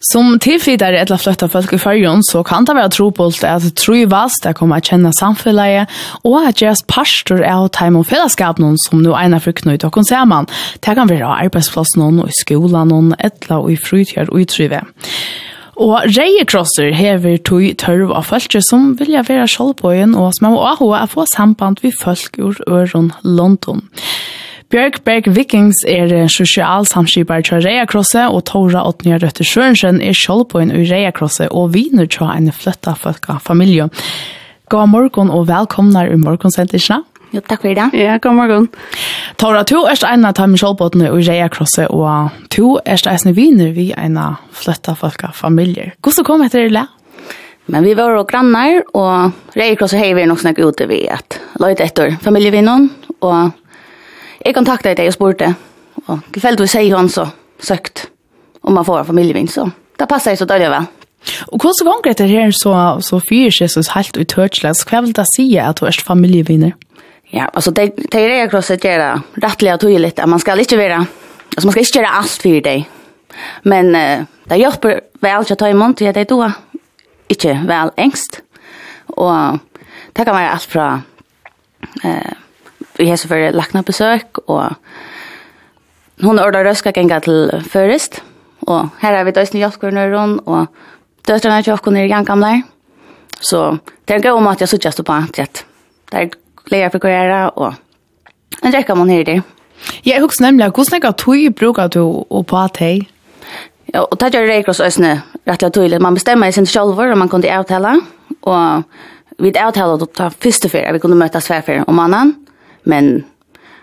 Som tilfidare etla fløtta folk i fyrjon, så kan det være trobult at trivast er kommer å kjenne samfunnet, og at deres pastor er å ta imot fellesskapen som nå egner for knøyt og konserman. Det kan være arbeidsplassen og i skolan, etla og i fritjør og i trive. Og reiekrosser hever tog tørv av folk som vilja være sjålbøyen og som og å få samband vi folk ur øron London. Bjørkberg Vikings er sosial samskipar til Reakrosse, og Tora Otnia Røtter Sørensen er kjølpåen i Reakrosse og viner til en fløtta folka familie. God morgen og velkomna i morgensentisjene. Jo, takk for det. Ja, god morgen. Tora, du er en av dem kjølpåene i Reakrosse, og du er en viner vi en fløtta folka familie. Hvordan kom etter det? Men vi var og grannar, og har vi nok snakket ute vi at løyde etter familievinnen, og Jeg kontaktet deg og spurte, og du sier han så søkt om man får en familievinn, så det passer så dårlig vel. Og hvordan ganger etter her så, så fyrer Jesus helt ut hørsles, hva vil det si at du er familievinner? Ja, altså det, det er jeg krosset gjør rettelig og tydelig, at man skal ikke være, altså man skal ikke gjøre alt for deg. Men uh, det hjelper vel til å ta imot, til at jeg er ikke vel engst. Og det kan være alt fra... Uh, vi har så för lakna besøk, og hun ordar röska gänga till förrest och här har vi døysni hjelpkur nøyron, og døtrene til okkon er gamla så det er en gøy om at jeg suttjast på at det er leir for karriere, og en räcka man här i det. Jeg husker nemlig, hvordan er det tog brukar du og på at hei? Ja, og det gjør det ikke også øsne rettelig tydelig. Man bestemmer sin sjølver, og man kunne avtale, og vi avtaler å ta første fyr, vi kunne møtes hver fyr om mannen, Men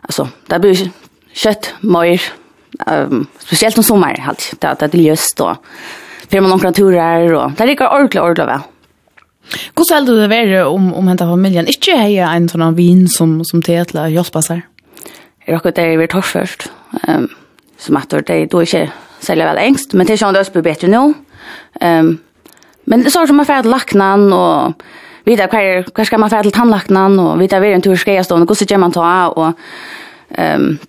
alltså där blir kött mer um, speciellt om sommaren halt. Där där det just då. För man några turer och där gick orkla orkla väl. Hur skulle det vara om om henta familjen inte heja en sån vin som som tätla sig. Jag rockar det vi tar först. Ehm um, som att det då inte sälja väl ängst, men det känns det bättre nu. Ehm um, men det så som man färd lacknan och vita kvar kvar ska man fære till tannlaknan, och vita hver en tur skreiastående, hvordan gjør man ta, og um,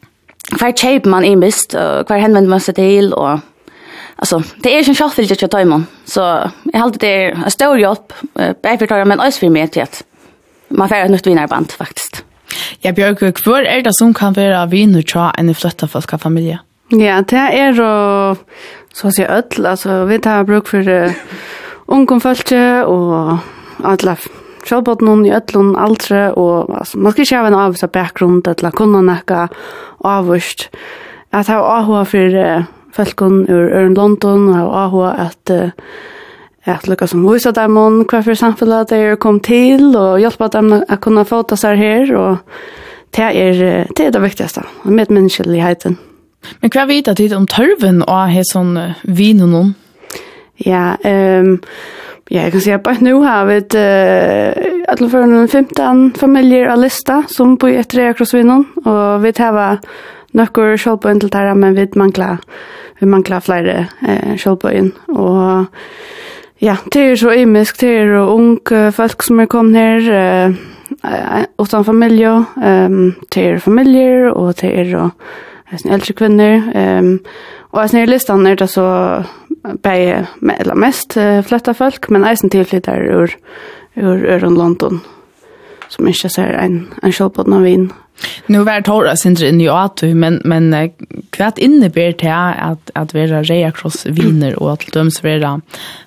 kvar kjeip man innbist, och kvar henvender man seg till och Alltså, det är ju en självfyllt att jag tar imon. Så jag har det är en stor hjälp, både för tårar men också för mig till att man får ett nytt vinnarband faktiskt. Ja, Björk, hur er det som kan være vinner til en flytta folk av familie? Ja, det er jo, så å si, ødel, altså, vi tar bruk for uh, ungdomfølge og alla självbot någon i öllun aldre och alltså, man skal ikke ha en avsa bakgrund att kunna nekka avvist att ha ahua för uh, ur Ørn London och AH att uh, at lukka som vissa dem om hva for samfunnet de kom til, og hjelpa dem å kunna fota seg her, og det er det, er det viktigaste med menneskeligheten. Men hva vet du om tørven og hva er sånn vinen om? Ja, um, Ja, jeg kan säga att nå har vi et uh, alla för 15 familier av lista som bor efter det across vinnon og vi tar hva nokkur kjølpøyen til det men vi manglar vi manglar flere eh, kjølpøyen. Og ja, det er så imisk, det är unge folk som er kommet her, eh, utan familie, um, det er familier, og det är äldre kvinnor ehm um, Og jeg snir listan er det så bei, eller mest flytta folk, men eisen tilflyttar ur, ur Øren London, som ikke ser en, en kjølpåten av vin. Nu var Tora sindre inn i Atu, men, men hva innebär det at, at vi reia kross viner og at døms vera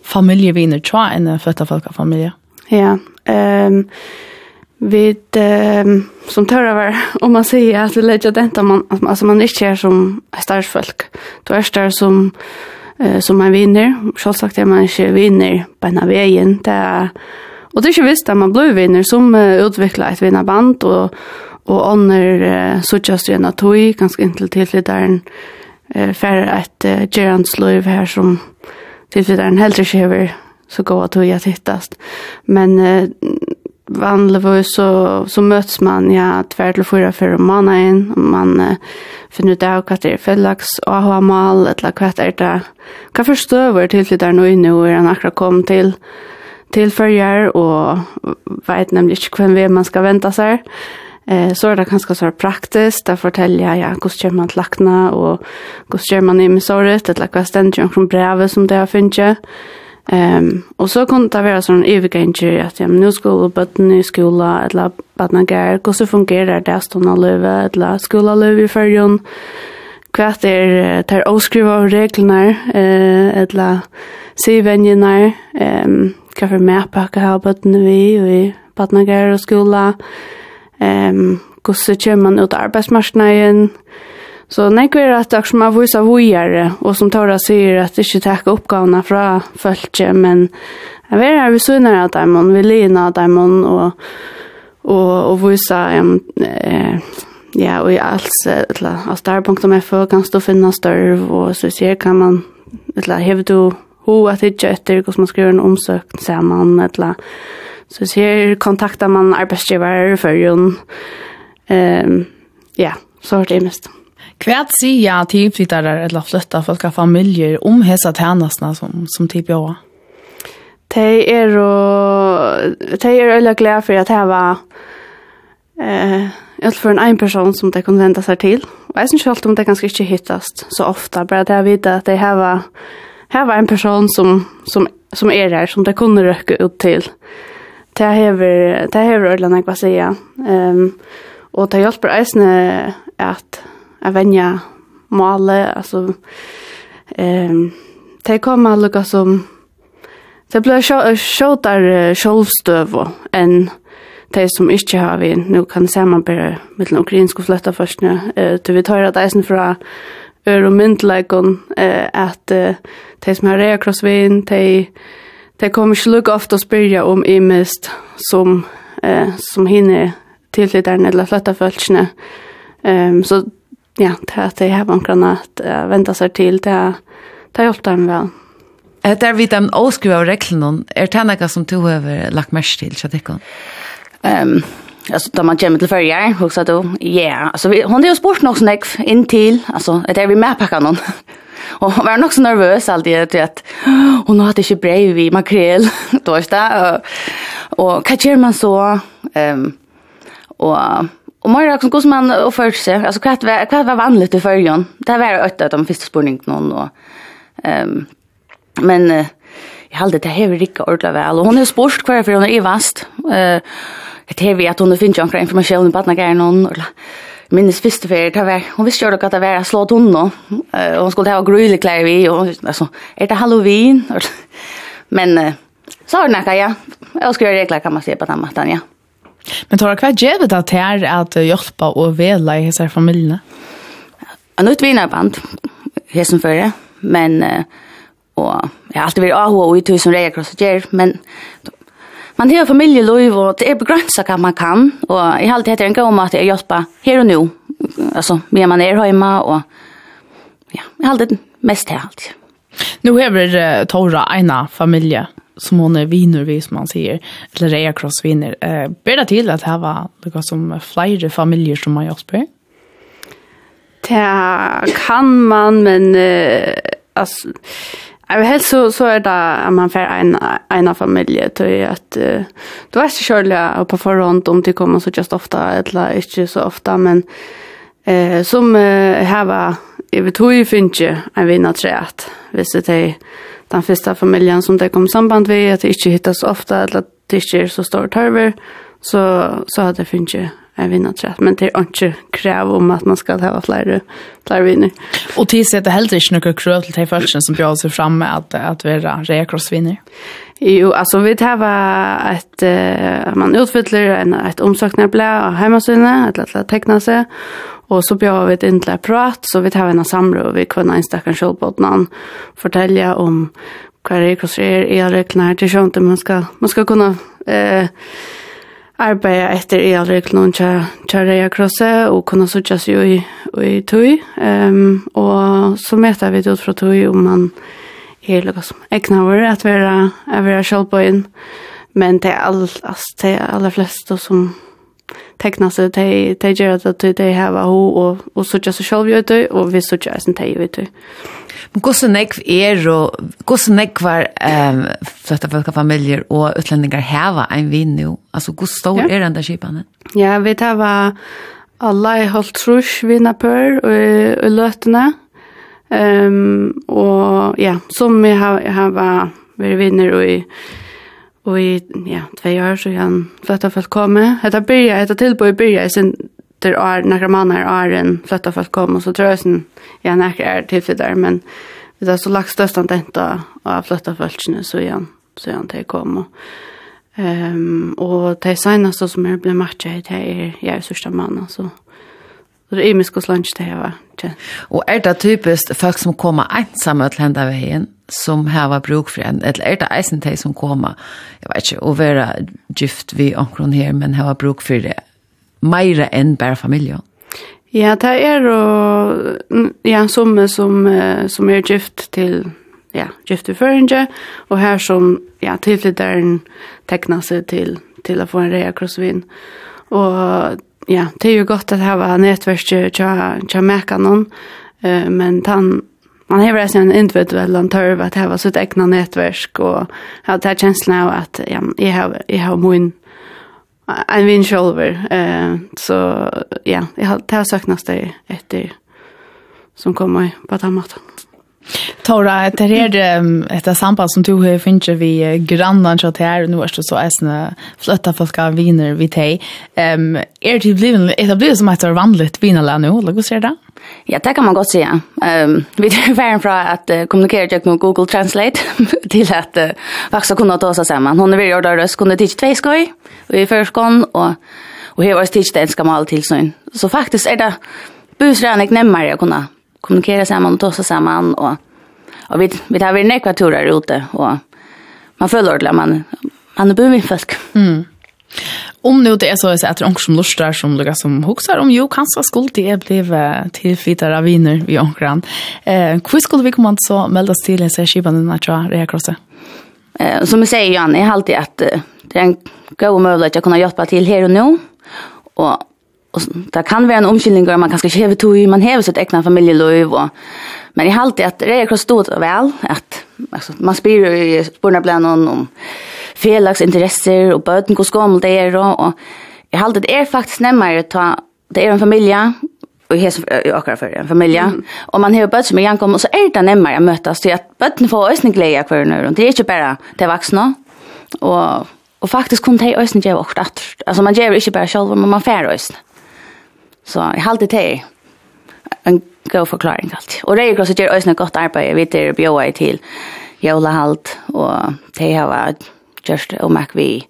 familjeviner tja enn flytta folk av familie? Ja, um, vi um, som törra var om man säger att vi lägger detta man alltså man är inte är som starsfolk. Då är det som eh, som man vinner. Självklart är man inte vinner på en vägen. Det är Och det är ju visst att man blir vinner som uh, utvecklar ett vinnarband och och under uh, så just en att toy ganska intill till ledaren eh för att uh, Gerard Slöv här som till ledaren helt över så går att toja tittast. Men uh, vanligvis så, så möts man ja tvär till fyra för månaden og man uh, finner ut av hva det er fellags og ha mal, eller hva det är det hva forstøver över till det där nu inne, hvor han akkurat kom till till förjar och vet nämligen ikke hvem vi man ska vänta sig. Eh, så är det ganska så praktiskt där fortälja ja hur ska man lackna och hur ska man i missoret eller vad ständer från brevet som det har funnits. Ehm och så kunde det vara sån övergång att jag nu ska gå på ny skola eller barnen går hur så fungerar det att de lever eller skola lever för jon kvart är tar oskriva reglerna eh eller se vännerna ehm kan för mer packa här barnen vi och barnen går och skola ehm hur så kör man ut arbetsmarknaden Så nek er at det som har vise vujere, og som Tora sier at det ikke tar oppgavene fra følge, men jeg vet her vi sønner av dem, vi ligner av dem, og, og, og vise um, eh, ja, og i alt, eller av star.fo kan stå finne størv, og så sier kan man, eller hever du ho at ikke etter hvordan man skriver en omsøkt sammen, eller så sier kontakter man arbeidsgiver i førjen, um, ja, så har det mest. Mm. Kvært sier jeg til flyttere eller flytta folk av familier om hese tjenestene som, som tilbjør? De er jo de er veldig glad for at jeg var eh, alt for en en person som de kunne vente seg til. Og jeg synes ikke om det ganske ikke hittast så ofte, bare at jeg vet at de har her var en person som, som, som er her, som de kunne røkke ut til. Det hever, det hever ødelen jeg bare sier. Um, og det hjelper eisene at jag vänja måle alltså ehm um, det kommer lukka som det blir så så där självstöv en det som ikke har vi nu kan se man bare med den ukrainske fløtta først, nu eh du vi tar att isen från öra myndlägen eh att de som har rea krossvin, de, de kommer ikke lukka ofte å spyrja om imest som eh som hinner till eller där nedla Ehm um, så ja, til at jeg har bankerne at uh, vente seg til, det har, det har hjulpet dem vel. Det er vidt de åskriver av reglene, er det noe som du har lagt mest til, så det kan? Um, alltså då man kommer till färger också då. Ja, alltså vi, hon det ju sport något snack in till alltså det är vi med packa någon. Och var nog så nervös alltid att att hon hade inte brev vi makrel då är det och, och vad gör man så ehm um, och Och Maria också går man och för sig. Alltså kvart var kvart var vanligt i förjon. Det var åtta av de första spårningen någon och ehm men jag hade det här rika ordla väl och hon är sport kvar för hon är vast. Eh det vi att hon finns ju ankra information på att när någon eller minnes första för det var hon visste ju att det var slå hon då. Eh hon skulle ha gröna kläder vi och alltså är det halloween men så har näka ja. Jag ska göra regler kan man se på den mattan ja. Men tar hva gjør det til her at hjelpa og vela i hese familiene? Jeg nødt vinner band, hesen førre, men og jeg har alltid vært avhå og ut som reier kross og gjør, men man har familieløyv og det er begrenset hva man kan, og jeg har alltid hatt en gang om at jeg hjelpa her og nå, altså, mer man er hjemme, og ja, jeg har alltid mest her alltid. Nu har vi uh, Tora ena familje som hon är viner vi som man säger eller Rea Cross vinner. Eh ber till att det var några som flera familjer som man jobbar på. Det kan man men eh, alltså Jag helst så så är det att man får en ena familj till att uh, du är inte själv på förhand om det kommer så just ofta eller inte så ofta men eh som uh, här var jag vet hur ju finns ju en vinnare trätt visst det den första familjen som det kom samband med att det inte hittas ofta eller att det inte är så stor törver så så hade det finns ju en vinnarträtt men det är inte krav om att man ska ha fler fler vinner. Och till sig att det heller inte några krav till de som bjöd sig fram med att att vara rekrossvinner. Jo, alltså vi har ett uh, man utfyller en ett omsökningsblad av hemmasynne eller att teckna sig Og så bjør vi ett inte prat så vi tar en samråd og vi kunne en stackars skjolbåtnan fortelle om hva det er, hva det er, er kostar elräknar till sånt man skal, man skal kunne eh arbeide etter arbeta efter elräknar och köra jag krosse og kunne sitte seg i i tøy. Um, og så møter vi det ut fra tøy, om man er noe som ägnar att vara att vara skjolbåten men det er, all, altså, det er aller fleste som tekna seg, de, de gjør at de, de heva ho og, og sutja seg sjálf det, og vi så sutja eisen de ut. Men hvordan nekv er og hvordan nekv var um, fløtta folka familier og utlendingar heva ein vinn jo? Altså, hvor stor ja. er den der kipanen? Ja, vi tar var alla i holdt trus vinnapør og, og løtene. Um, og ja, som vi har, heva vært vinner og i Og i, ja, två år så han flytta folk komme. Hetta byrja, hetta tilbøy byrja i sin der några nekra mannar åren flytta folk komme, och så tror jeg sin, ja, nekra er där men det er så lagt støstan denta av flytta folkene, så igjen, så igjen til kom. Og, um, og de seneste som er ble matcha i, det er jeg er sørste mann, så det er imisk lunch slansk det var. va? Og er det typisk folk som kommer ensamme til henne veien? som hava bruk for en, eller er det eisen til som koma, jeg vet ikke, å være gift vi omkron her, men hava bruk for det, meira enn bare familie. Ja, det er jo, ja, som, som, som er gift til, ja, gift til føringe, og her som, ja, tilflytteren tekna seg til, til å få en rea krossvin. Og ja, det er jo godt at hava nettverket tja, tja mekan noen, men tann man har resten en individuell en törv att ha sitt egna nätverk och ha det här känslan av att ja, jag har, jag har min en vinn själver. Eh, så ja, jag har, det har söknats det efter som kommer på ett annat Tora, det är et samband som du har funnits vid grannan til her, og nå er det så äsna flötta folk av viner vi dig. Um, er det blivet, er det blivet som et det är vanligt vinerlän nu? Hur ser det? Ja, det kan man godt säga. Ehm vi är värn fra att uh, kommunicera jag med Google Translate till att uh, faktisk kunna ta oss samman. Hon er vill göra røst, kunde tidsje två skoj och i förskon och och här var tidsje den ska mal till sån. Så faktiskt är det busränig nemmare å kunna kommunicera samman og ta oss samman och och vi vi har vi nekva turer ute och man føler ordentlig at man man er bumifsk. Mm om nu det är så att det är som lustar som lukar som huxar om jo, kanske skulle det bli tillfittar av viner vid omkran. Eh, hur skulle vi komma så melda oss till sig skivan den här tja, krosset? Eh, som jag säger, Jan, jag har alltid att det är en god möjlighet att kunna hjälpa till här och nu. Och och det kan vara en omkylning och man kanske inte har tog, man har sitt egna familjeliv och men jag har alltid att det är kross stort och väl att alltså man spyr i spårna bland någon om felaksintresser och böten hur skaml det är Och, och jag har alltid att det är faktiskt närmare att ta det är en familj och hes akkurat för en familj mm. och man har bött som är jankom och så är det närmare att mötas Så att böten får ösn glädje kvar nu det är inte bara det vuxna och och faktiskt kunde det ösn ge också. att alltså man ger inte bara själv, men man fär ösn Så jeg halte til en god forklaring alltid. Og Røye Kross gjør også godt arbeid, vi til bjøa i til jolahalt, og det har just og merk vi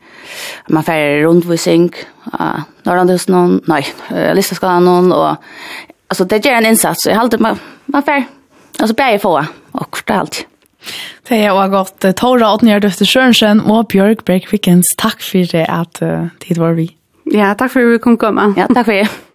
man færre rundvising av Norrlandhusen, nei, Listaskalan, og altså det gjør en innsats, jeg halte man, man færre, altså bare få, og kort alltid. Det er også godt. Tora Åtnjør Døfte Sjørensen og Bjørk Breikvikens, takk for at uh, tid var vi. Ja, takk for at vi kom komme. Ja, takk for det.